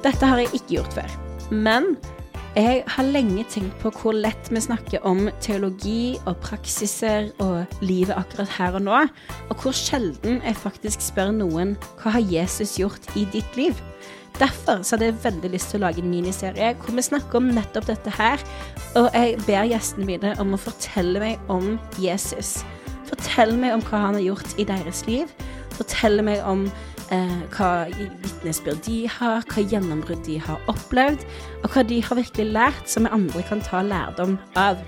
Dette har jeg ikke gjort før. Men jeg har lenge tenkt på hvor lett vi snakker om teologi og praksiser og livet akkurat her og nå, og hvor sjelden jeg faktisk spør noen hva har Jesus gjort i ditt liv? Derfor så hadde jeg veldig lyst til å lage en miniserie hvor vi snakker om nettopp dette her, og jeg ber gjestene mine om å fortelle meg om Jesus. Fortell meg om hva han har gjort i deres liv. Fortell meg om eh, hva vitnesbyrd de har, hva gjennombrudd de har opplevd, og hva de har virkelig lært som vi andre kan ta lærdom av.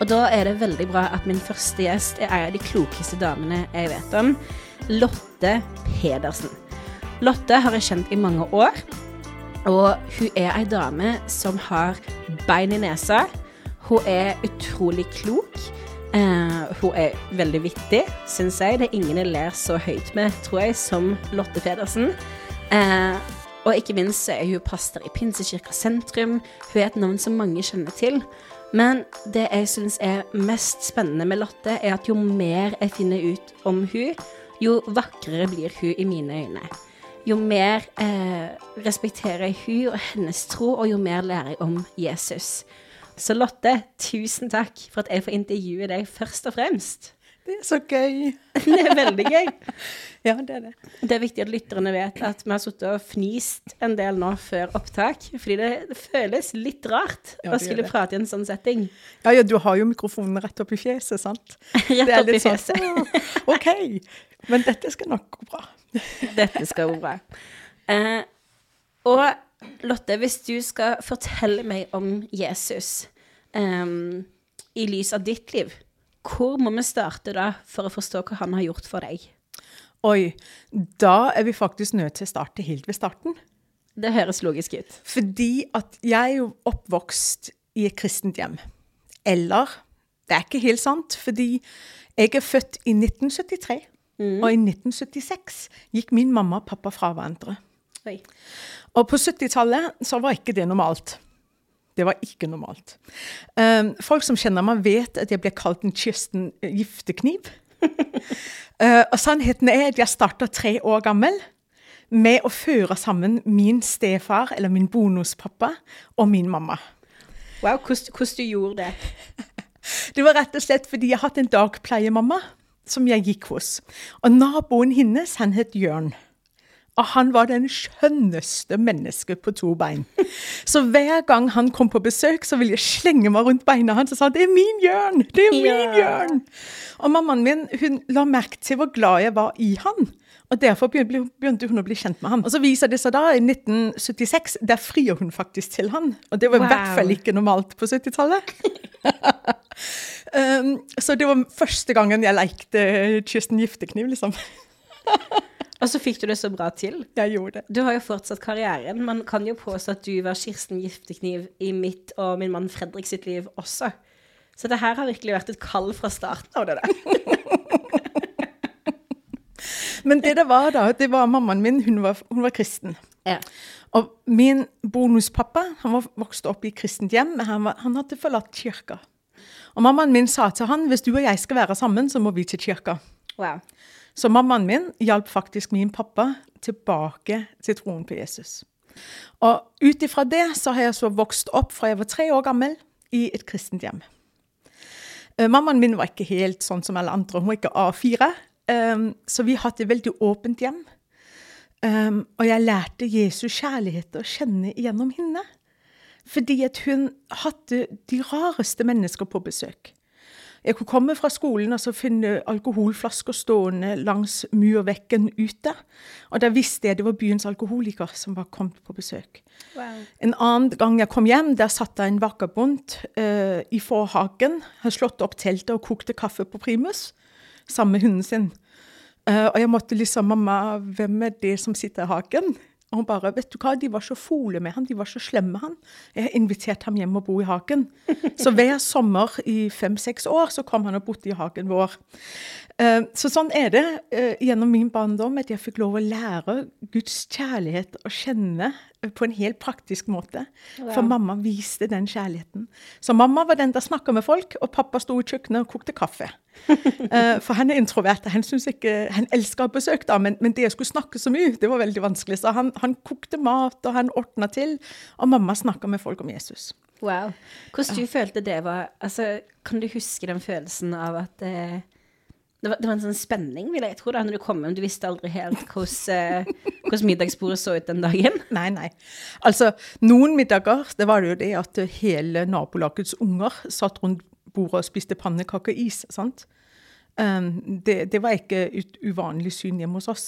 Og da er det veldig bra at min første gjest er en av de klokeste damene jeg vet om, Lotte Pedersen. Lotte har jeg kjent i mange år, og hun er ei dame som har bein i nesa. Hun er utrolig klok. Uh, hun er veldig vittig, syns jeg. Det er ingen jeg ler så høyt med, tror jeg, som Lotte Pedersen. Uh, og ikke minst er hun pastor i Pinsekirka sentrum. Hun er et navn som mange kjenner til. Men det jeg syns er mest spennende med Lotte, er at jo mer jeg finner ut om hun, jo vakrere blir hun i mine øyne. Jo mer eh, respekterer jeg hun og hennes tro, og jo mer lærer jeg om Jesus. Så Lotte, tusen takk for at jeg får intervjue deg først og fremst. Det er så gøy. det er veldig gøy. Ja, det er det. Det er viktig at lytterne vet at vi har sittet og fnist en del nå før opptak, fordi det, det føles litt rart Ja, å skulle prate i en sånn setting. Ja, ja, du har jo mikrofonen rett opp i fjeset, sant? Rett Det opp i fjeset. sånn, fjeset. OK. Men dette skal nok gå bra. Dette skal gå bra. Eh, og Lotte, hvis du skal fortelle meg om Jesus um, i lys av ditt liv, hvor må vi starte da for å forstå hva han har gjort for deg? Oi, da er vi faktisk nødt til å starte helt ved starten. Det høres logisk ut. Fordi at jeg er jo oppvokst i et kristent hjem. Eller det er ikke helt sant, fordi jeg er født i 1973. Og i 1976 gikk min mamma og pappa fra hverandre. Oi. Og på 70-tallet så var ikke det normalt. Det var ikke normalt. Um, folk som kjenner meg, vet at jeg ble kalt en Kirsten Giftekniv. Uh, og sannheten er at jeg starta tre år gammel med å føre sammen min stefar, eller min bonuspappa, og min mamma. Wow, hvordan, du gjorde det? Det var rett og slett fordi jeg hadde en dagpleiemamma som jeg gikk hos. Og naboen hennes, han het Jørn. Og han var den skjønneste mennesket på to bein. Så hver gang han kom på besøk, så ville jeg slenge meg rundt beina hans og sa 'Det er min Jørn! Det er min Ja. Jørn!' Og mammaen min hun la merke til hvor glad jeg var i han. Og derfor begynte hun å bli kjent med han. Og så viser det seg da, i 1976, der frier hun faktisk til han. Og det var i hvert fall ikke normalt på 70-tallet. Um, så det var første gangen jeg lekte Kirsten Giftekniv, liksom. Og så fikk du det så bra til. Jeg gjorde det. Du har jo fortsatt karrieren. Man kan jo påstå at du var Kirsten Giftekniv i mitt og min mann Fredrik sitt liv også. Så det her har virkelig vært et kall fra starten av det der. Men det det var da, det var mammaen min, hun var, hun var kristen. Ja. Og min bonuspappa, han var vokst opp i kristent hjem, men han, var, han hadde forlatt kirka. Og mammaen min sa til han, hvis du og jeg skal være sammen, så må vi til kirka. Wow. Så mammaen min hjalp faktisk min pappa tilbake til troen på Jesus. Og ut ifra det så har jeg så vokst opp fra jeg var tre år gammel i et kristent hjem. Eh, Mammaen min var ikke helt sånn som alle andre, hun var ikke A4. Um, så vi hadde et veldig åpent hjem. Um, og jeg lærte Jesus kjærlighet å kjenne gjennom henne. Fordi at hun hadde de rareste mennesker på besøk. Jeg kunne komme fra skolen og så finne alkoholflasker stående langs murvekken ute. Og da visste jeg det var byens alkoholiker som var kommet på besøk. wow. En annen gang jeg kom hjem, der satt det en vagabond uh, i forhagen. Hadde slått opp teltet og kokte kaffe på primus sammen med hunden sin. Uh, og jeg måtte liksom 'Mamma, hvem er det som sitter i hagen?' Og hun bare 'Vet du hva, de var så fole med han, de var så slemme med han. Jeg har invitert ham hjem og bo i hagen.' Så hver sommer i fem-seks år så kom han og bodde i hagen vår. Eh, Så sånn er det eh, gjennom min barndom at jeg fikk lov å lære Guds kjærlighet å kjenne på en helt praktisk måte. Ja. For mamma viste den kjærligheten. Så mamma var den der snakka med folk, og pappa sto i kjøkkenet og kokte kaffe. uh, for han er introvert. Han, ikke, han elsker besøk, da, men, men det å skulle snakke så mye, det var veldig vanskelig. Så han, han kokte mat, og han ordna til. Og mamma snakka med folk om Jesus. Wow. Hvordan du følte det var altså, Kan du huske den følelsen av at eh, det, var, det var en sånn spenning, vil jeg tro, da, når du kom hjem. Du visste aldri helt hvordan, eh, middagsbordet så ut den dagen. Nei, nei. Altså, noen middager, det var det jo det at hele nabolagets unger satt rundt bordet og spiste pannekakeis, sant? Um, det, det var ikke et uvanlig syn hjemme hos oss.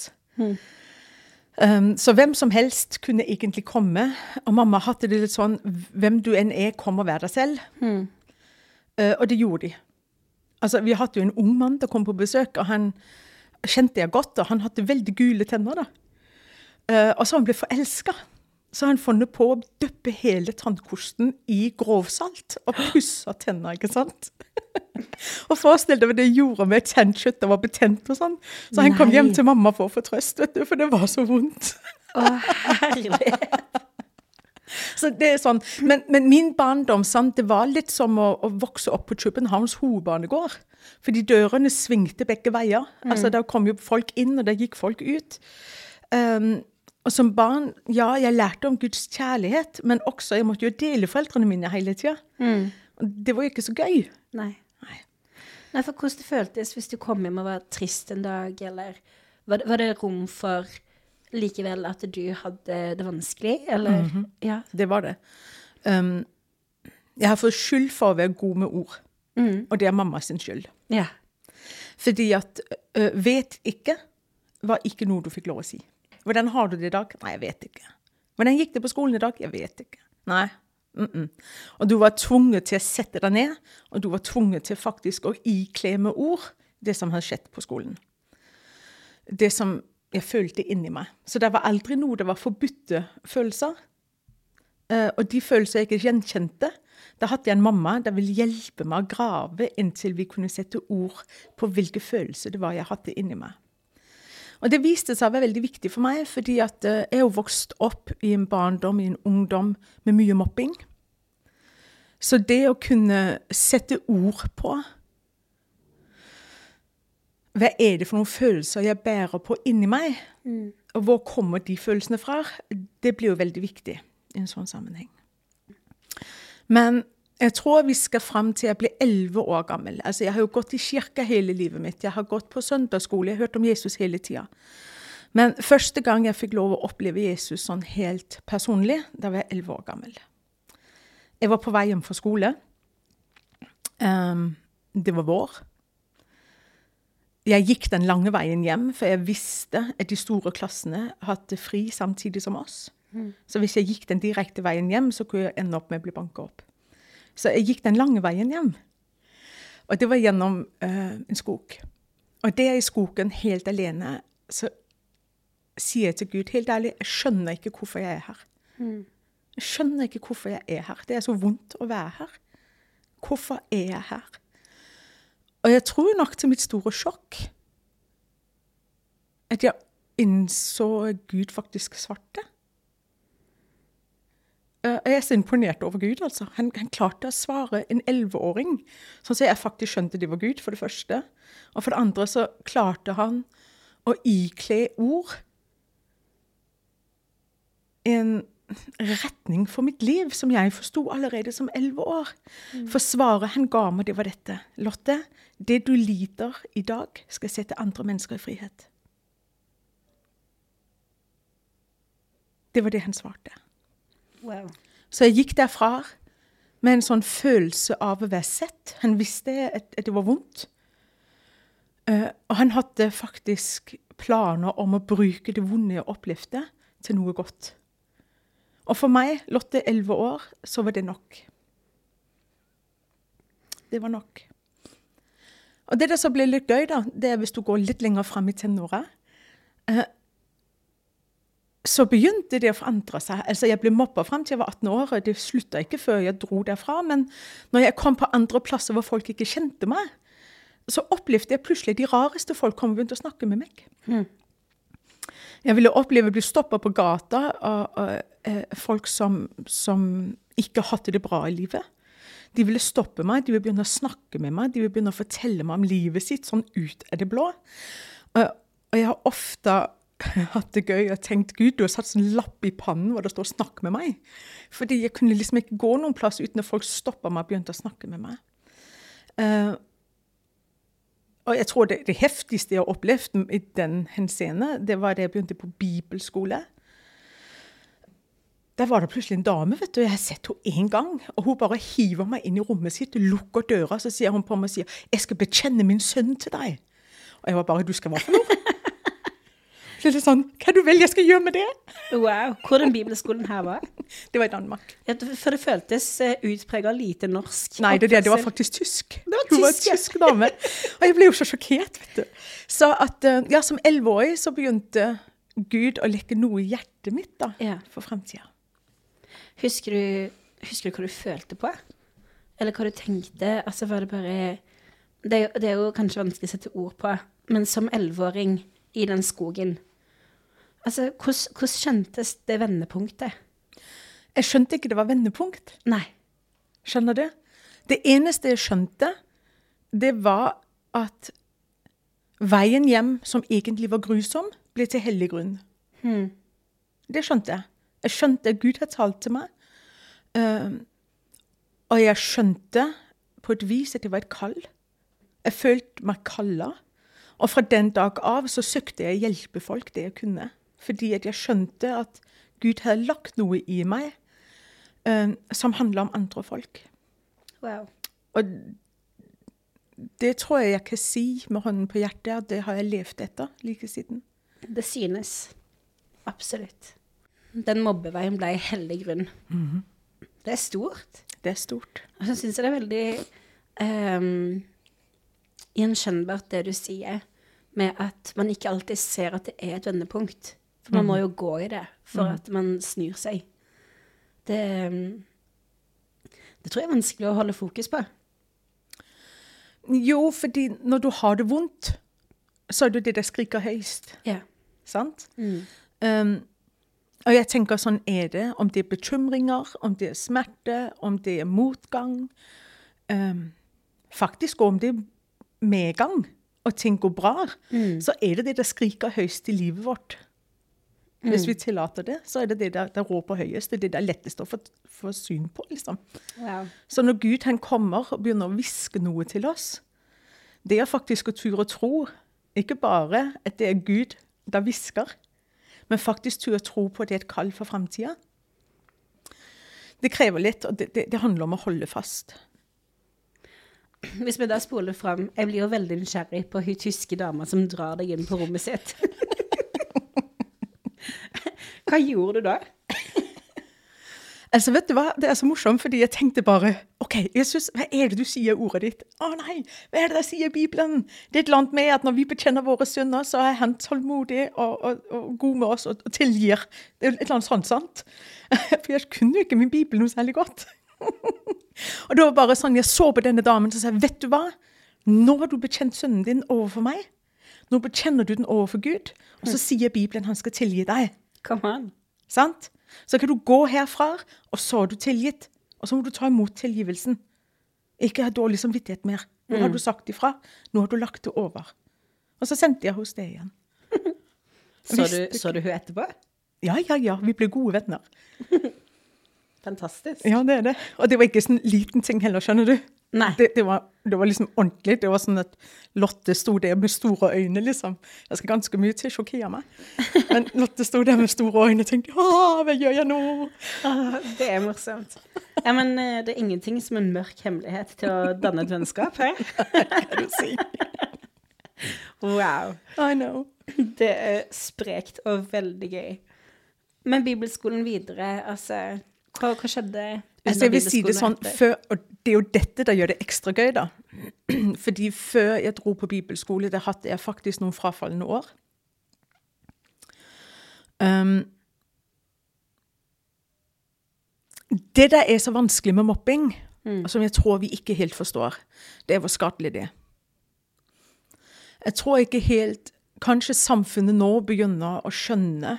Um, så hvem som helst kunne egentlig komme. Og mamma hadde det litt sånn Hvem du enn er, kom og vær deg selv. Uh, og det gjorde de. Altså, Vi hadde jo en ung mann som kom på besøk, og han kjente jeg godt. Og han hadde veldig gule tenner. da. Uh, og så han ble forelska. Så har han funnet på å dyppe hele tannkosten i grovsalt og pussa tenna, ikke sant? og forestill deg hva det gjorde med tannkjøtt og var betent og sånn. Så han kom hjem til mamma for å få trøst, vet du, for det var så vondt. Å, herlighet. Så det er sånn. Men, men min barndom sant, det var litt som å, å vokse opp på Københavns hovedbanegård. Fordi dørene svingte begge veier. Altså, Der kom jo folk inn, og der gikk folk ut. Um, og som barn, ja, jeg lærte om Guds kjærlighet, men også jeg måtte jo dele foreldrene mine hele tida. Det var jo ikke så gøy. Nei. Nei, for hvordan det føltes hvis du kom hjem og var trist en dag, eller var det, var det rom for likevel at du hadde det vanskelig, eller? Ja. Det var det. Um, jeg har fått skyld for å være god med ord, og det er mamma sin skyld. Ja. Fordi at ø, vet ikke var ikke noe du fikk lov å si. Hvordan har du det i dag? Nei, jeg vet ikke. Hvordan gikk det på skolen i dag? Jeg vet ikke. Nei. Mm -mm. Og du var tvunget til å sette deg ned, og du var tvunget til faktisk å ikle med ord det som hadde skjedd på skolen. Det som jeg følte inni meg. Så det var aldri noe det var forbudte følelser. Eh, og de følelsene jeg ikke gjenkjente, da hadde jeg en mamma der ville hjelpe meg å grave inntil vi kunne sette ord på hvilke følelser det var jeg hadde inni meg. Og det viste seg å være veldig viktig for meg, fordi at eh, jeg jo vokst opp i en barndom, i en ungdom, med mye mobbing. Så det å kunne sette ord på Hva er det for noen følelser jeg bærer på inni meg? Og hvor kommer de følelsene fra? Det blir jo veldig viktig i en sånn sammenheng. Men jeg tror vi skal fram til jeg blir elleve år gammel. Altså, jeg har jo gått i kirka hele livet mitt. Jeg har gått på søndagsskole. Jeg har hørt om Jesus hele tida. Men første gang jeg fikk lov å oppleve Jesus sånn helt personlig, da var jeg elleve år gammel. Jeg var på vei hjem fra skole. Um, det var vår. Jeg gikk den lange veien hjem, for jeg visste at de store klassene hadde fri samtidig som oss. Så hvis jeg gikk den direkte veien hjem, så kunne jeg ende opp med å bli banka opp. Så jeg gikk den lange veien hjem. Og det var gjennom uh, en skog. Og der i skogen, helt alene, så sier jeg til Gud helt ærlig, jeg skjønner ikke hvorfor jeg er her. Jeg skjønner ikke hvorfor jeg er her. Det er så vondt å være her. Hvorfor er jeg her? Og jeg tror nok til mitt store sjokk at jeg innså Gud faktisk svarte. Eh, Jeg er så imponert over Gud. altså. Han, han klarte å svare en elleveåring, sånn at jeg faktisk skjønte det var Gud, for det første. Og for det andre så klarte han å ikle ord en retning for mitt liv som jeg forsto allerede som elleve år. For svaret han ga meg, det var dette. Lotte, det du lider i dag, skal sette andre mennesker i frihet. Det var det han svarte. Wow. Så jeg gikk derfra med en sånn følelse av å være sett. Han visste at, at det var vondt. Eh, og han hadde faktisk planer om å bruke det vonde jeg opplevde, til noe godt. Og for meg, Lotte, elleve år, så var det nok. Det var nok. Og det som blir litt gøy, da, det er hvis du går litt lenger fram i tenåra. Eh, så begynte det å forandre seg. Altså, Jeg ble mobba fram til jeg var 18 år. og Det slutta ikke før jeg dro derfra. Men når jeg kom på andre plasser hvor folk ikke kjente meg, så opplevde jeg plutselig de rareste folk kom og begynte å snakke med meg. Jeg ville oppleve å bli stoppa på gata av, eh, folk som, som ikke hadde det bra i livet. De ville stoppe meg, de ville begynne å snakke med meg, de ville begynne å fortelle meg om livet sitt sånn ut av det blå. Og, og jeg har ofte hatt det gøy og tenkt Gud, du har satt en lapp i pannen hvor det står 'snakk med meg'. Fordi jeg kunne liksom ikke gå noen plass uten at folk stoppa meg og begynte å snakke med meg. Og jeg tror det, det heftigste jeg har opplevd i den henseende, det var da jeg begynte på bibelskole. Der var det plutselig en dame, vet du, jeg har sett henne én gang. Og hun bare hiver meg inn i rommet sitt, lukker døra, så sier hun på meg og sier 'Jeg skal bekjenne min sønn til deg'. Og jeg var bare 'Du skal hva for noe?' Det er sånn, Hva du vil jeg skal gjøre med det? Wow. Hvor den bibelskolen her var? Det var i Danmark. Ja, For det føltes uh, utprega lite norsk. Nei, det, det, det var faktisk tysk. Det var Hun var tysk, tysk dame. Og jeg ble jo så sjokkert, vet du. Så at, eh, ja, som elleveårig så begynte Gud å lekke noe i hjertet mitt da, Ja. for framtida. Husker du, husker du hva du følte på? Eller hva du tenkte? Altså, var det bare Det det er jo kanskje vanskelig å sette ord på, men som elleveåring i den skogen Altså, hvordan, skjøntes det vendepunktet? Jeg skjønte ikke det var vendepunkt. Nei. Skjønner du? Det eneste jeg skjønte, det var at veien hjem, som egentlig var grusom, ble til hellig grunn. Hmm. Det skjønte jeg. Jeg skjønte at Gud hadde talt til meg. Uh, og jeg skjønte på et vis at det var et kall. Jeg følte meg kalla. Og fra den dag av så søkte jeg å hjelpe folk det jeg kunne. Fordi at jeg skjønte at Gud hadde lagt noe i meg um, som handla om andre folk. Wow. Og det tror jeg jeg kan si med hånden på hjertet, at det har jeg levd etter like siden. Det synes. Absolutt. Den mobbeveien ble hellig grunn. Det er stort. Det er stort. Og så syns jeg det er veldig um, gjenkjennbart det du sier, med at man ikke alltid ser at det er et vendepunkt. For man må jo gå i det for at man snur seg. Det, det tror jeg er vanskelig å holde fokus på. Jo, fordi når du har det vondt, så er det det der skriker høyest. Ja. Sant? Um, og jeg tenker sånn er det. Om det er bekymringer, om det er smerte, om det er motgang. Um, faktisk om det er medgang, og ting går bra, så er det det der skriker høyest i livet vårt. Hvis vi tillater det, så er det det der, der råper høyest. Det er det der letteste å få, få syn på. liksom. Ja. Så når Gud han kommer og begynner å hviske noe til oss, det er faktisk å ture og tro. Ikke bare at det er Gud der hvisker, men faktisk ture og tro på at det er et kall for framtida. Det krever litt, og det, det, det handler om å holde fast. Hvis vi da spoler fram Jeg blir jo veldig nysgjerrig på hun tyske dama som drar deg inn på rommet sitt. Hva gjorde du da? Altså, vet du hva? Det er så morsomt, fordi jeg tenkte bare OK, Jesus, hva er det du sier i ordet ditt? Å nei, hva er det der sier i Bibelen? Det er et eller annet med at når vi bekjenner våre synder, så er Han tålmodig og, og, og god med oss og, og tilgir. Det er et eller annet sånt, sant? For jeg kunne jo ikke min Bibel noe særlig godt. og det var bare sånn, Jeg så på denne damen og sa vet du hva? Nå har du bekjent sønnen din overfor meg. Nå bekjenner du den overfor Gud. Og så sier Bibelen han skal tilgi deg. Come on. Sant? Så kan du gå herfra, og så er du tilgitt. Og så må du ta imot tilgivelsen. Ikke ha dårlig samvittighet mer. Nå har du sagt ifra. Nå har du lagt det over. Og så sendte jeg hos deg igjen. Så du, så du hun etterpå? Ja, ja, ja. Vi ble gode venner. Fantastisk. Ja, det er det. Og det var ikke sånn liten ting heller, skjønner du. Nei. Det, det, var, det var liksom ordentlig. Det var sånn at Lotte sto der med store øyne, liksom. Det skal ganske mye til å sjokkere meg. Men Lotte sto der med store øyne og tenkte Å, hva gjør jeg nå? Ah, det er morsomt. Ja, men eh, det er ingenting som en mørk hemmelighet til å danne et vennskap, hæ? Kan du si. Wow. I know. Det er sprekt og veldig gøy. Men bibelskolen videre, altså Hva, hva skjedde Altså, jeg vil si det sånn, før, og det er jo dette der gjør det ekstra gøy, da. Fordi før jeg dro på bibelskole, det hadde jeg faktisk noen frafallende år. Um, det der er så vanskelig med mobbing, og som jeg tror vi ikke helt forstår, det er hvor skadelig det er. Jeg tror ikke helt kanskje samfunnet nå begynner å skjønne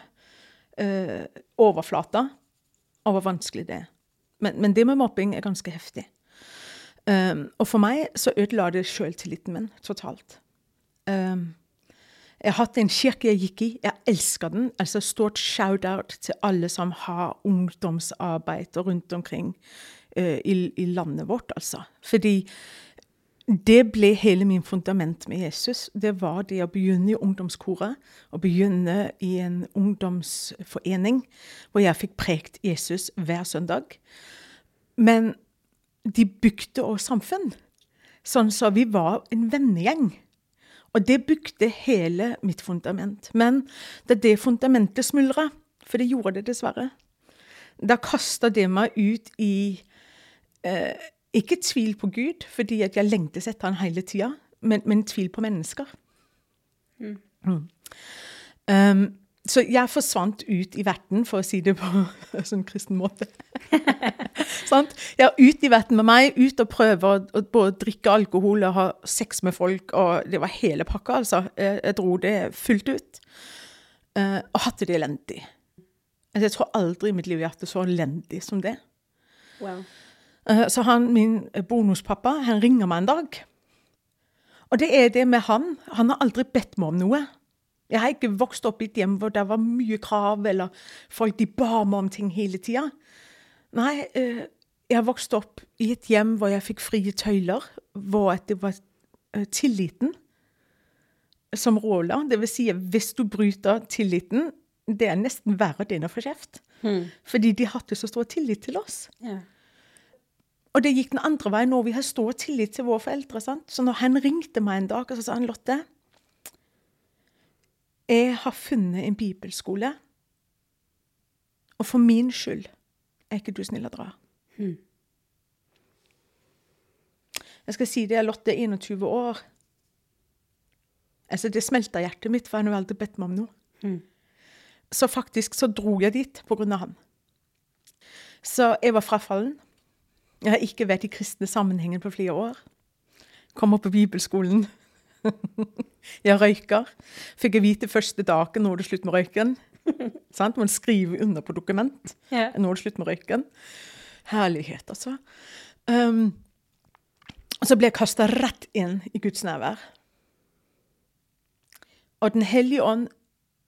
uh, overflata og hvor vanskelig det er. Men, men, det med mobbing er ganske heftig. Um, og for meg så ødela det sjøltilliten min totalt. Um, jeg har hatt en kirke jeg gikk i. Jeg elsker den. Altså Stort shout-out til alle som har ungdomsarbeid rundt omkring uh, i, i, landet vårt, altså. Fordi det ble hele min fundament med Jesus. Det var det å begynne i ungdomskoret, å begynne i en ungdomsforening hvor jeg fikk prekt Jesus hver søndag. Men de bygde også samfunn. Sånn så vi var en vennegjeng. Og det bygde hele mitt fundament. Men da det fundamentet smuldra, for det gjorde det dessverre, da kasta det meg ut i eh, Ikke tvil på Gud, fordi at jeg lengtes etter han hele tida, men, men, tvil på mennesker. Mm. Mm. Um, så jeg forsvant ut i verden, for å si det på en sånn kristen måte. jeg er ut i verden med meg, ut og prøve å, å både drikke alkohol og ha sex med folk. og Det var hele pakka, altså. Jeg, jeg dro det fullt ut. Uh, og hadde det elendig. Altså, jeg tror aldri i mitt liv jeg har hatt det så elendig som det. Wow. Uh, så han, min bonuspappa han ringer meg en dag. Og det er det med han. Han har aldri bedt meg om noe. Jeg har ikke vokst opp i et hjem hvor det var mye krav, eller folk de ba meg om ting hele tida. Nei, eh, jeg har vokst opp i et hjem hvor jeg fikk frie tøyler, hvor det var eh, tilliten som råla. Det vil si, hvis du bryter tilliten, det er nesten verre enn å få kjeft. Hmm. Fordi de hadde så stor tillit til oss. Ja. Og det gikk den andre veien når vi har stor tillit til våre foreldre. Sant? Så når han ringte meg en dag og så sa han, Lotte jeg har funnet en bibelskole, og for min skyld er ikke du snill å dra. Hmm. Jeg skal si det, Lotte er 21 år. Altså, Det smelta hjertet mitt, for han har aldri bedt meg om noe. Hmm. Så faktisk så dro jeg dit på grunn av han. Så jeg var frafallen. Jeg har ikke vært i kristne sammenhenger på flere år. Kom opp på bibelskolen. jeg røyker. Fikk jeg vite første dagen nå er det slutt med røyken. Sant? Man skriver under på dokument. Yeah. Nå er det slutt med røyken. Herlighet, altså. Um, og så ble jeg kasta rett inn i Guds nærvær. Og Den hellige ånd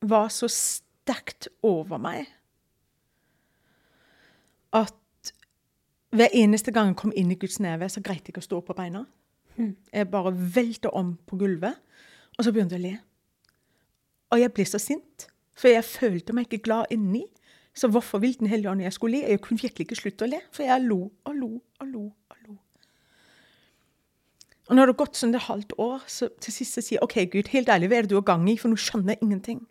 var så sterkt over meg at hver eneste gang jeg kom inn i Guds neve, så greit jeg ikke å stå på beina. Jeg bare velta om på gulvet, og så begynte jeg å le. Og jeg ble så sint, for jeg følte meg ikke glad inni. Så hvorfor ville Den hellige ånd jeg skulle le? Jeg kunne virkelig ikke slutte å le, for jeg lo og lo og lo. Og lo. Og når det har gått sånn et halvt år, så til sist sier jeg OK, Gud, helt ærlig, hva er det du har gang i? For nå skjønner jeg ingenting.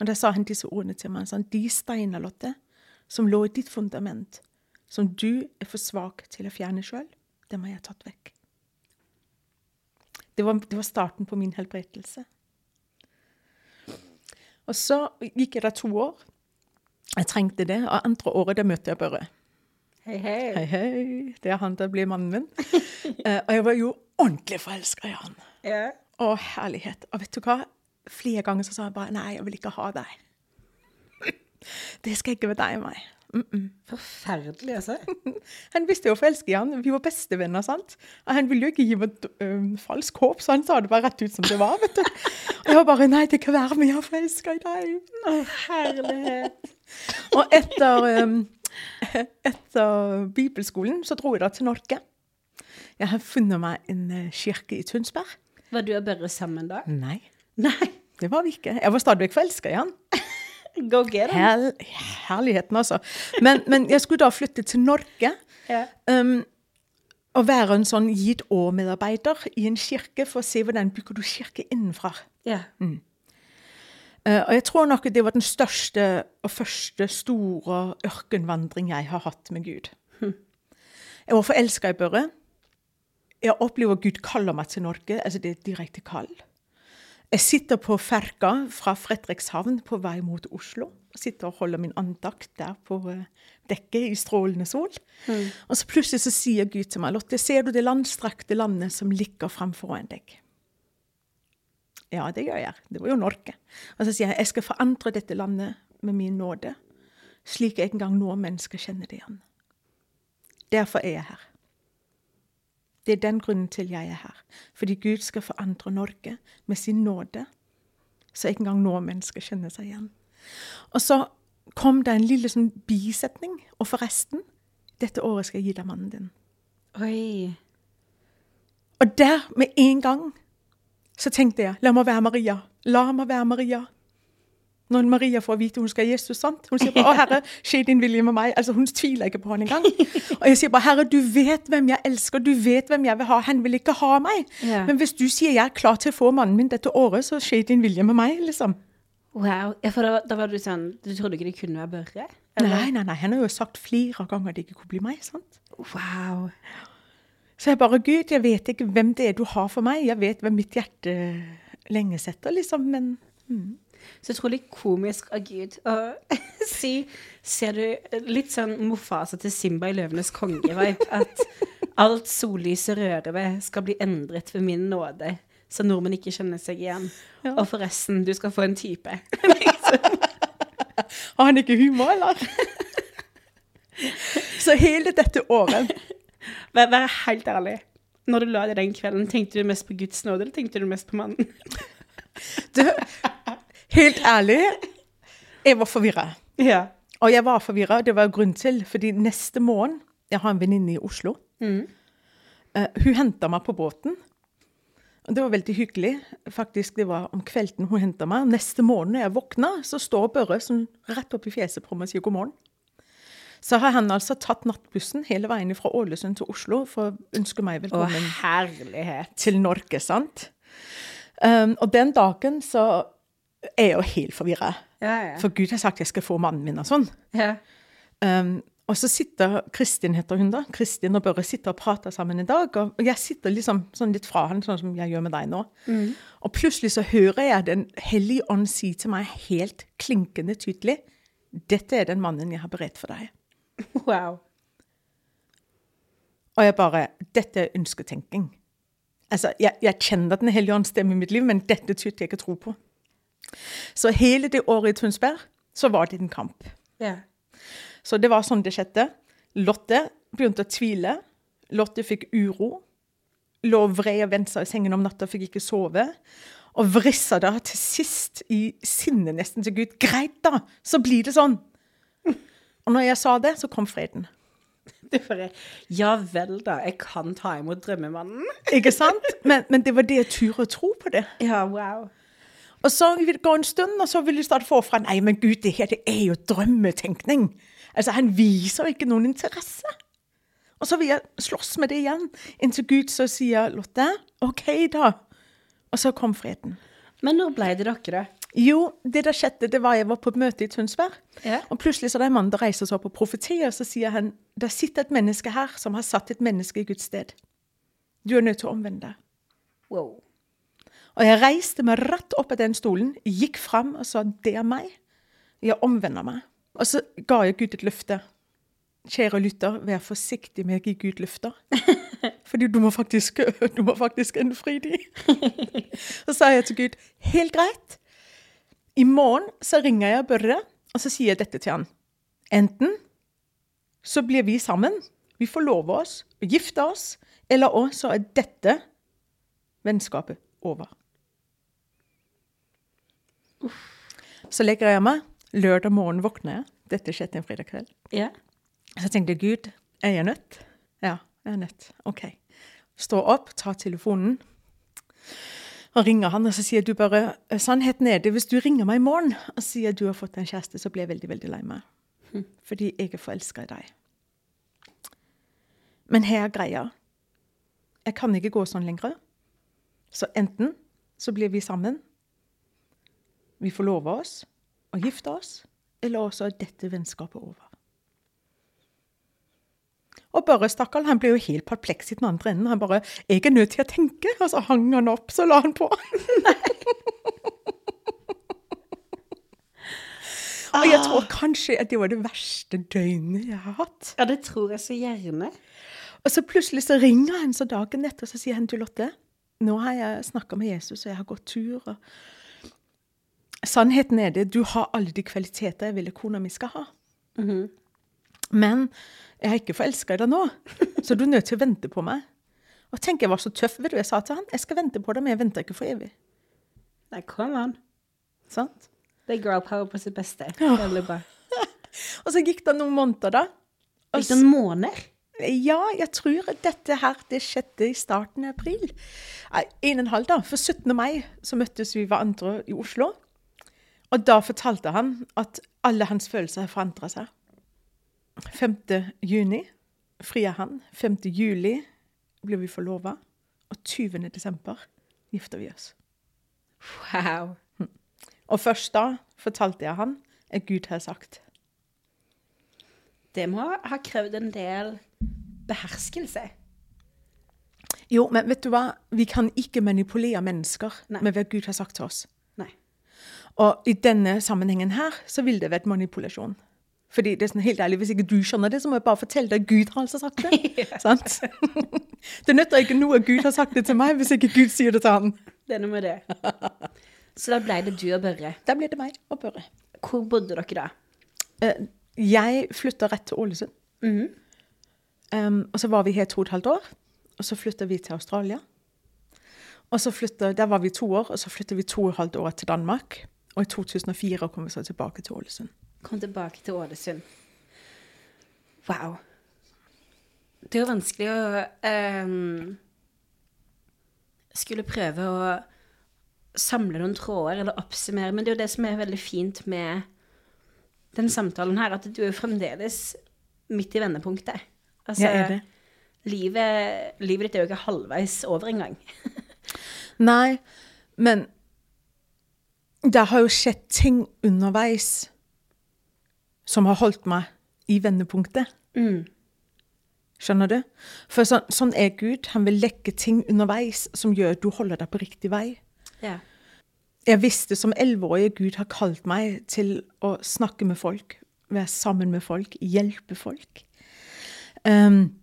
Og da sa han disse ordene til meg. sånn, De steiner, Lotte, som lå i ditt fundament, som du er for svak til å fjerne sjøl, dem har jeg tatt vekk. Det var, det var starten på min helbredelse. Og så gikk jeg der to år. Jeg trengte det. Og andre året der møtte jeg Børre. Hei, hei. Hei, hei. Det er han der blir mannen min. uh, og jeg var jo ordentlig forelska i han. Ja. Å, herlighet. Og vet du hva? Flere ganger så sa jeg bare nei, jeg vil ikke ha deg. det skal ikke være deg og meg. Mm -mm. Forferdelig altså. han visste jo å forelske i han. Vi var bestevenner. sant? Og han ville jo ikke gi meg um, falsk håp, så han sa det bare rett ut som det var. vet du. Og jeg var bare Nei, det kan være, jeg er forelska i deg. Å, herlighet. og etter, um, etter bibelskolen så dro jeg da til Norge. Jeg har funnet meg en uh, kirke i Tønsberg. Var du og Børre sammen da? Nei. Nei. Det var vi ikke. Jeg var stadig forelska i han. Go get Her, herligheten, altså. Men, men, jeg skulle da flytte til Norge. Ja. Um, og være en sånn gitt år-medarbeider i en kirke for å se hvordan bygger du kirke innenfra. Ja. Mm. Uh, og jeg tror nok det var den største og første store ørkenvandring jeg har hatt med Gud. Hm. Jeg var forelska i Børre. Jeg opplever Gud kaller meg til Norge. altså Det er direkte kall. Jeg sitter på ferka fra Fredrikshavn på vei mot Oslo. Jeg sitter og holder min andakt der på eh, dekket i strålende sol. Mm. Og så plutselig så sier Gud til meg, Lotte, ser du det landstrakte landet som ligger framfor deg? Ja, det gjør jeg. Det var jo Norge. Og så sier jeg, jeg skal forandre dette landet med min nåde, slik jeg en gang når mennesker kjenner det igjen. Derfor er jeg her. Det er den grunnen til jeg er her. Fordi Gud skal forandre Norge med sin nåde, så ikke engang nå mennesker kjenner seg igjen. Og så kom det en lille sånn bisetning. Og forresten, dette året skal jeg gi deg mannen din. Oi. Og der, med en gang, så tenkte jeg la meg være Maria. La meg være Maria. Når Maria får vite hun skal ha Jesus, sant? Hun sier bare 'Å, Herre, skje din vilje med meg'. Altså, Hun tviler ikke på han engang. Og jeg sier bare 'Herre, du vet hvem jeg elsker, du vet hvem jeg vil ha'. Han vil ikke ha meg. Ja. Men hvis du sier 'jeg er klar til å få mannen min dette året', så skje din vilje med meg', liksom. Wow. Ja, for da, da var du sånn Du trodde ikke det kunne være Børre? Nei, nei, nei. Han har jo sagt flere ganger at det ikke kunne bli meg. sant? Wow. Så jeg bare Gud, jeg vet ikke hvem det er du har for meg. Jeg vet hvem mitt hjerte lenge setter, liksom. Men Så utrolig komisk av Gud å si Ser du litt sånn Mofasa til Simba i 'Løvenes konge'-vibe? At alt sollyset rører ved, skal bli endret ved min nåde, så nordmenn ikke kjenner seg igjen. Ja. Og forresten, du skal få en type. har han ikke humor, eller? Så hele dette året Vær, vær helt ærlig. Når du la deg den kvelden, tenkte du mest på Guds nåde, eller tenkte du mest på mannen? du, Helt ærlig, jeg var forvirra. Ja. Og jeg var forvirra, det var grunn til, fordi neste morgen Jeg har en venninne i Oslo. Mm. Uh, hun henta meg på båten. Og det var veldig hyggelig. Faktisk, Det var om kvelden hun henta meg. Neste morgen når jeg våkna, så står Børre sånn rett opp i fjeset på meg og sier god morgen. Så har han altså tatt nattbussen hele veien fra Ålesund til Oslo for å ønske meg Å, velkommen herlighet. til Norge, sant? Um, og den dagen så er jo helt forvirra. Ja, ja. For Gud har sagt jeg skal få mannen min og sånn. ja. Um, og så sitter Kristin, heter hun da. Kristin og Børre sitter og prater sammen i dag. Og jeg sitter liksom sånn litt fra han, sånn som jeg gjør med deg nå. Og plutselig så hører jeg Den hellige ånd si til meg helt klinkende tydelig Dette er den mannen jeg har beredt for deg. Wow. Og jeg bare Dette er ønsketenking. Altså, jeg, jeg kjenner Den hellige ånd stemmer i mitt liv, men dette tyder jeg ikke tro på. Så hele det året i Tønsberg så var det en kamp. Ja. Så det var sånn det skjedde. Lotte begynte å tvile. Lotte fikk uro. Lå vred og vendte seg i sengen om natta, fikk ikke sove. Og vrissa da til sist i sinne nesten til Gud. Greit, da! Så blir det sånn. Og når jeg sa det, så kom freden. Det er bare Ja vel, da. Jeg kan ta imot drømmemannen. Ikke sant? Men, men det var det jeg turde å tro på det. Ja, wow. Og så vil det gå en stund, og så vil de starte forfra. Nei, men Gud, det her det er jo drømmetenkning. Altså, Han viser jo ikke noen interesse. Og så vil jeg slåss med det igjen, inntil Gud så sier Lotte, OK, da. Og så kom freden. Men når ble det dere? Jo, det der skjedde, det var jeg var på et møte i Tønsberg. Ja. Og plutselig så er det en mann som reiser seg opp og profeterer, og så sier han det sitter et menneske her som har satt et menneske i Guds sted. Du er nødt til å omvende deg. Wow. Og jeg reiste meg rett opp av den stolen, gikk fram og sa det er meg. Jeg omvender meg. Og så ga jeg Gud et løfte. Kjære lytter, vær forsiktig med å gi Gud løfter. Fordi du må faktisk, du må faktisk innfri de. Så sa jeg til Gud, helt greit. I morgen så ringer jeg Børre, og så sier jeg dette til han. Enten så blir vi sammen, vi forlover oss, og gifter oss, eller også er dette vennskapet over. Så legger jeg meg. Lørdag morgen våkner jeg. Dette skjedde en fredag kveld. Ja. Så tenkte jeg, Gud, er jeg nødt? Ja, jeg er nødt. OK. Stå opp, ta telefonen. Og ringer han, og så sier du bare Sannheten er det, hvis du ringer meg i morgen og sier du har fått en kjæreste, så blir jeg veldig, veldig lei meg. Fordi jeg er forelska i deg. Men her er greia. Jeg kan ikke gå sånn lenger. Så enten så blir vi sammen, vi forlover oss og gifter oss, eller også er dette vennskapet over. Og Børre, stakkar, han ble jo helt perpleks i den andre enden. Han bare 'Jeg er nødt til å tenke.' Og så hang han opp, så la han på. Og jeg tror kanskje at det var det verste døgnet jeg har hatt. ja, det tror jeg så gjerne. Og så plutselig så ringer han så dagen etter og så sier han til Lotte nå har jeg snakka med Jesus, og jeg har gått tur. og Sannheten er det, du har alle de kvaliteter jeg vil kona mi skal ha. Men jeg er ikke forelska i deg nå, så du er nødt til å vente på meg. Og tenk, jeg var så tøff, vet du. Jeg sa til han, jeg skal vente på deg, men jeg venter ikke for evig. Nei, come on. Sant? Det er girl power på sitt beste. Ja. Og så gikk det noen måneder, da. Gikk det noen måneder? Ja, jeg tror dette her det skjedde i starten av april. Nei, en og en halv, da. For 17. mai så møttes vi hverandre i Oslo. Og da fortalte han at alle hans følelser har forandra seg. 5. juni frier han. 5. juli blir vi forlova. Og 20. desember gifter vi oss. Wow. Og først da fortalte jeg han at Gud har sagt. Det må ha krevd en del beherskelse. Jo, men vet du hva? Vi kan ikke manipulere mennesker Nei. med hva Gud har sagt til oss. Og i denne sammenhengen her, så vil det være manipulasjon. Fordi det er sånn helt ærlig, Hvis ikke du skjønner det, så må jeg bare fortelle deg Gud har altså sagt det. Sant? Det nytter ikke noe at Gud har sagt det til meg, hvis ikke Gud sier det til han. Det er noe med det. Så da ble det du og Børre. Da ble det meg og Børre. Hvor bodde dere da? Eh, Jeg flytta rett til Ålesund. Mhm. Um, og så var vi her to og et halvt år. Og så flytta vi til Australia. Og så flyttet, Der var vi to år, og så flytta vi to og et halvt år til Danmark. Og i 2004 kom vi så tilbake til Ålesund. Kom tilbake til Ålesund. Wow. Det er jo vanskelig å um, skulle prøve å samle noen tråder eller oppsummere, men det er jo det som er veldig fint med den samtalen her, at du er fremdeles midt i vendepunktet. Altså, Ja, er det. Livet, livet ditt er jo ikke halvveis over engang. Nei, men det har jo skjedd ting underveis som har holdt meg i vendepunktet. Mm. Skjønner du? For sånn, sånn er Gud. Han vil lekke ting underveis som gjør at du holder deg på riktig vei. Ja. Jeg visste som elleveårig Gud har kalt meg til å snakke med folk, være sammen med folk, hjelpe folk. Um,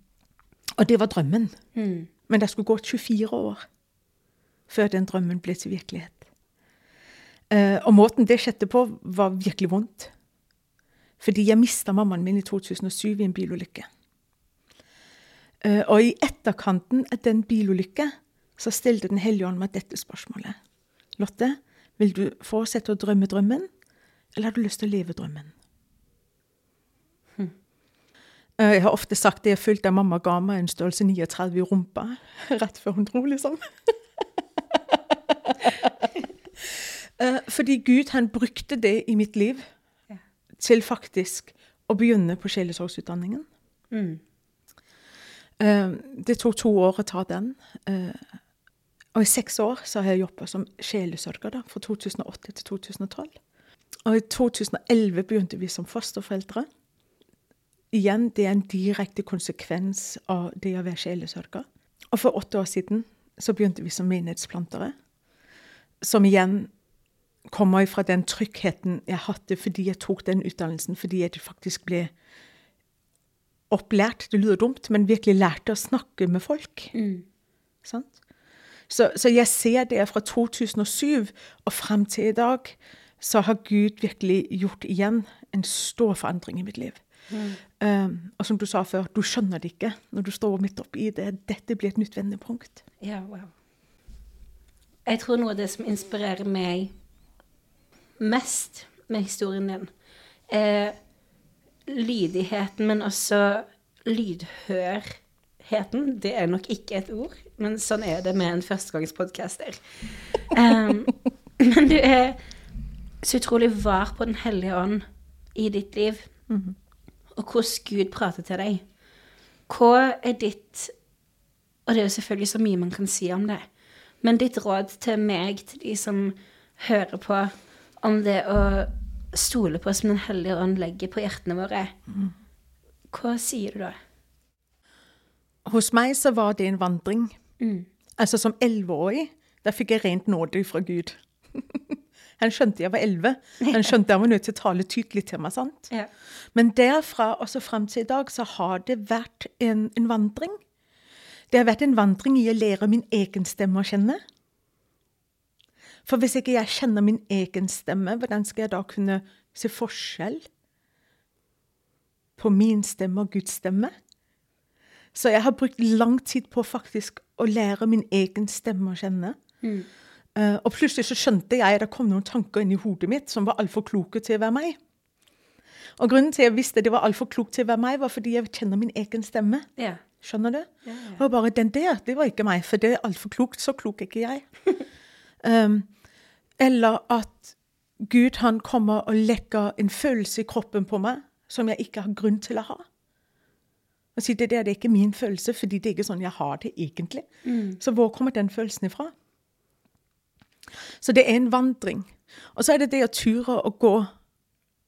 og det var drømmen. Mm. Men det skulle gå 24 år før den drømmen ble til virkelighet. Eh, og måten det skjedde på, var virkelig vondt. Fordi jeg mista mammaen min i 2007 i en bilulykke. Eh, og i etterkanten av den bilulykka så stilte Den hellige ånd meg dette spørsmålet. Lotte, vil du fortsette å drømme drømmen, eller har du lyst til å leve drømmen? Eh, Jeg har ofte sagt det jeg følte at mamma ga meg en størrelse 39 i rumpa rett før hun dro, liksom. Eh, Fordi Gud han brukte det i mitt liv Ja. til faktisk å begynne på sjelesorgsutdanningen. Mm. Eh, Det tok to år å ta den. eh, Og i seks år så har jeg jobba som sjelesørger, da, fra 2008 til 2012. Og i 2011 begynte vi som fosterforeldre. Igjen, det er en direkte konsekvens av det å være sjelesørger. Og for åtte år siden så begynte vi som menighetsplantere. Som igjen kommer fra den tryggheten jeg hadde fordi jeg tok den utdannelsen, fordi jeg faktisk ble opplært, det lyder dumt, men virkelig lærte å snakke med folk. Mm. Sant? Så, så jeg ser det fra 2007 og frem til i dag, så har Gud virkelig gjort igjen en stor forandring i mitt liv. Um, og som du sa før, du skjønner det ikke når du står midt oppi det. Dette blir et nytt vendepunkt. Ja, wow. Jeg tror noe av det som inspirerer meg mest med historien din, er lydigheten, men også lydhørheten. Det er nok ikke et ord, men sånn er det med en førstegangspodcaster. Um, men du er så utrolig var på Den hellige ånd i ditt liv, og hvordan Gud prater til deg. Hva er ditt Og det er jo selvfølgelig så mye man kan si om det. Men ditt råd til meg, til de som hører på, om det å stole på som Den hellige ånd legger på hjertene våre, hva sier du da? Hos meg så var det en vandring. Altså som elleveårig, der fikk jeg rent nåde fra Gud. Han skjønte jeg var elleve. Han skjønte jeg var nødt til å tale tydelig til meg. sant? Ja. Men derfra og så frem til i dag så har det vært en, en vandring. Det har vært en vandring i å lære min egen stemme å kjenne. For hvis ikke jeg kjenner min egen stemme, hvordan skal jeg da kunne se forskjell på min stemme og Guds stemme? Så jeg har brukt lang tid på faktisk å lære min egen stemme å kjenne. Mm. Uh, og plutselig så skjønte jeg at det kom noen tanker inn i hodet mitt som var altfor kloke til å være meg. Og grunnen til at jeg visste det var altfor klokt til å være meg, var fordi jeg kjenner min egen stemme. Ja. Skjønner du? Ja, ja. Og bare den der, det var ikke meg, for det er altfor klokt. Så klok er ikke jeg. um, eller at Gud han kommer og legger en følelse i kroppen på meg som jeg ikke har grunn til å ha. Og sier det der det er ikke min følelse, fordi det er ikke sånn jeg har det egentlig. Mm. Så hvor kommer den følelsen ifra? Så det er en vandring. Og så er det det å ture å gå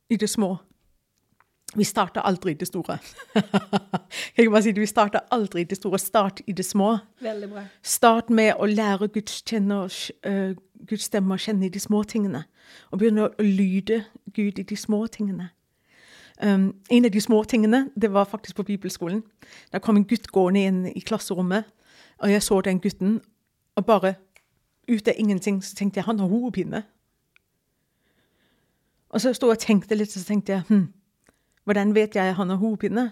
i det små. Vi starter aldri i det store. jeg kan bare si det, Vi starter aldri i det store. Start i det små. Veldig bra. Start med å lære Guds, kjenne, uh, Guds stemme å kjenne i de små tingene. Og begynne å lyde Gud i de små tingene. Um, en av de små tingene det var faktisk på bibelskolen. Der kom en gutt gående inn i klasserommet, og jeg så den gutten. Og bare ut av ingenting så tenkte jeg han har hodepine. Og så sto jeg og tenkte litt, og så tenkte jeg hm, hvordan vet jeg han har hodepine?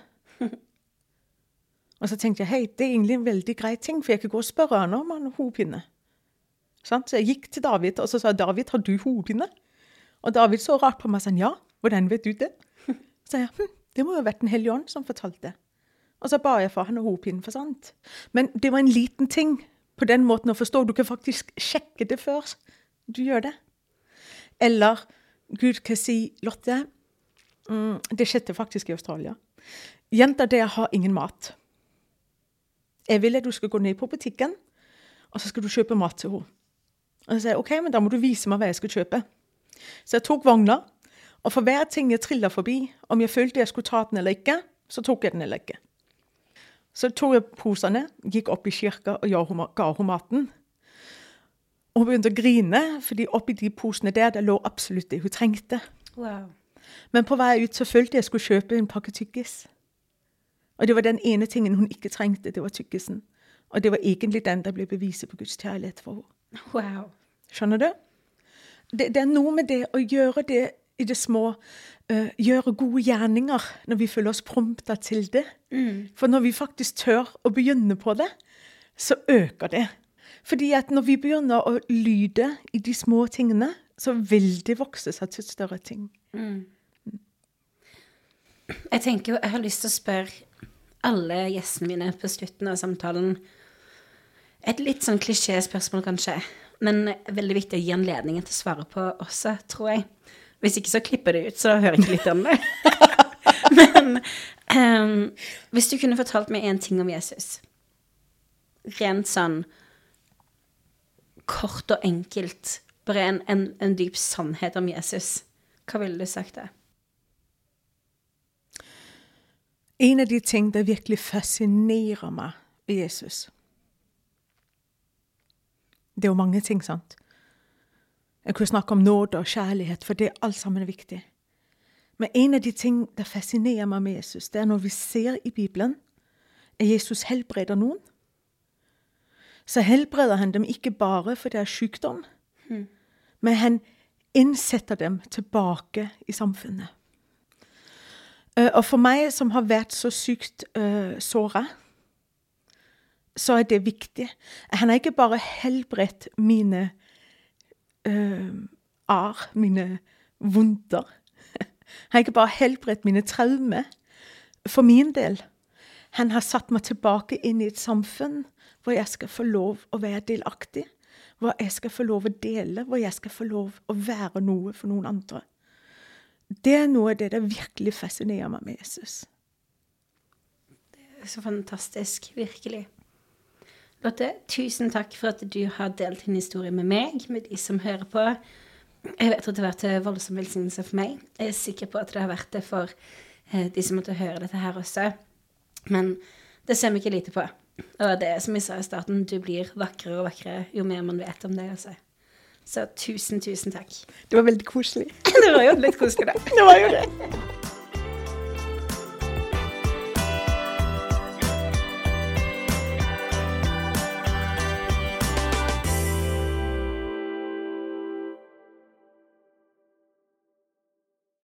og så tenkte jeg hei, det er egentlig en veldig grei ting, for jeg kan gå og spørre han om han har hodepine. Så jeg gikk til David og så sa David, har du hodepine? Og David så rart på meg og sa ja, hvordan vet du det? Så sa jeg hm, det må jo ha vært Den hellige ånd som fortalte. Og så ba jeg for han og hodepinen for sant. Men det var en liten ting på den måten å forstå. Du kan faktisk sjekke det før du gjør det. Eller Gud kan si, Lotte, Mm, det skjedde faktisk i Australia. Jenta der har ingen mat. Jeg vil at du skal gå ned på butikken, og så skal du kjøpe mat til henne. Og så sier jeg OK, men da må du vise meg hva jeg skal kjøpe. Så jeg tok vogna, og for hver ting jeg trilla forbi, om jeg følte jeg skulle ta den eller ikke, så tok jeg den eller ikke. Så tok jeg posene, gikk opp i kirka og ga henne maten. Og hun begynte å grine, fordi oppi de posene der det lå absolutt det hun trengte. Wow. Men på vei ut så følte jeg jeg skulle kjøpe en pakke tyggis. Og det var den ene tingen hun ikke trengte, det var tyggisen. Og det var egentlig den der ble beviset på Guds kjærlighet for henne. Wow. Skjønner du? Det, det, er noe med det å gjøre det i det små. Uh, gjøre gode gjerninger når vi føler oss prompta til det. Mm. For når vi faktisk tør å begynne på det, så øker det. Fordi at når vi begynner å lyde i de små tingene, så vil det vokse seg til større ting. Mm. Jeg tenker jo, jeg har lyst til å spørre alle gjestene mine på slutten av samtalen et litt sånn klisjéspørsmål, kanskje, men veldig viktig å gi anledningen til å svare på også, tror jeg. Hvis ikke så klipper det ut, så hører jeg ikke litt om det. men um, hvis du kunne fortalt meg én ting om Jesus, rent sånn kort og enkelt, bare en, en, en dyp sannhet om Jesus, hva ville du sagt det? En av de ting der virkelig fascinerer meg ved Jesus Det er jo mange ting, sant? Jeg kunne snakke om nåde og kjærlighet, for det er alt sammen viktig. Men en av de ting der fascinerer meg med Jesus, det er når vi ser i Bibelen at Jesus helbreder noen. Så helbreder han dem ikke bare for det er sykdom, mm. men han innsetter dem tilbake i samfunnet. Eh, og for meg som har vært så sykt uh, eh, såra, så er det viktig. Han har ikke bare helbredt mine uh, ar, mine vonder. Han har ikke bare helbredt mine traumer for min del. Han har satt meg tilbake inn i et samfunn hvor jeg skal få lov å være delaktig. Hvor jeg skal få lov å dele, hvor jeg skal få lov å være noe for noen andre. Det er noe av det det virkelig fascinerer meg med Jesus. Det er så fantastisk. Virkelig. Lotte, tusen takk for at du har delt din historie med meg, med de som hører på. Jeg vet at det har vært til voldsom velsignelse for meg. Jeg er sikker på at det har vært det for eh, de som måtte høre dette her også. Men det ser vi ikke lite på. Og det er som jeg sa i starten, du blir vakrere og vakrere jo mer man vet om deg. Også. Så tusen, tusen takk. Det var veldig koselig. det var jo litt koselig, det. det var jo det.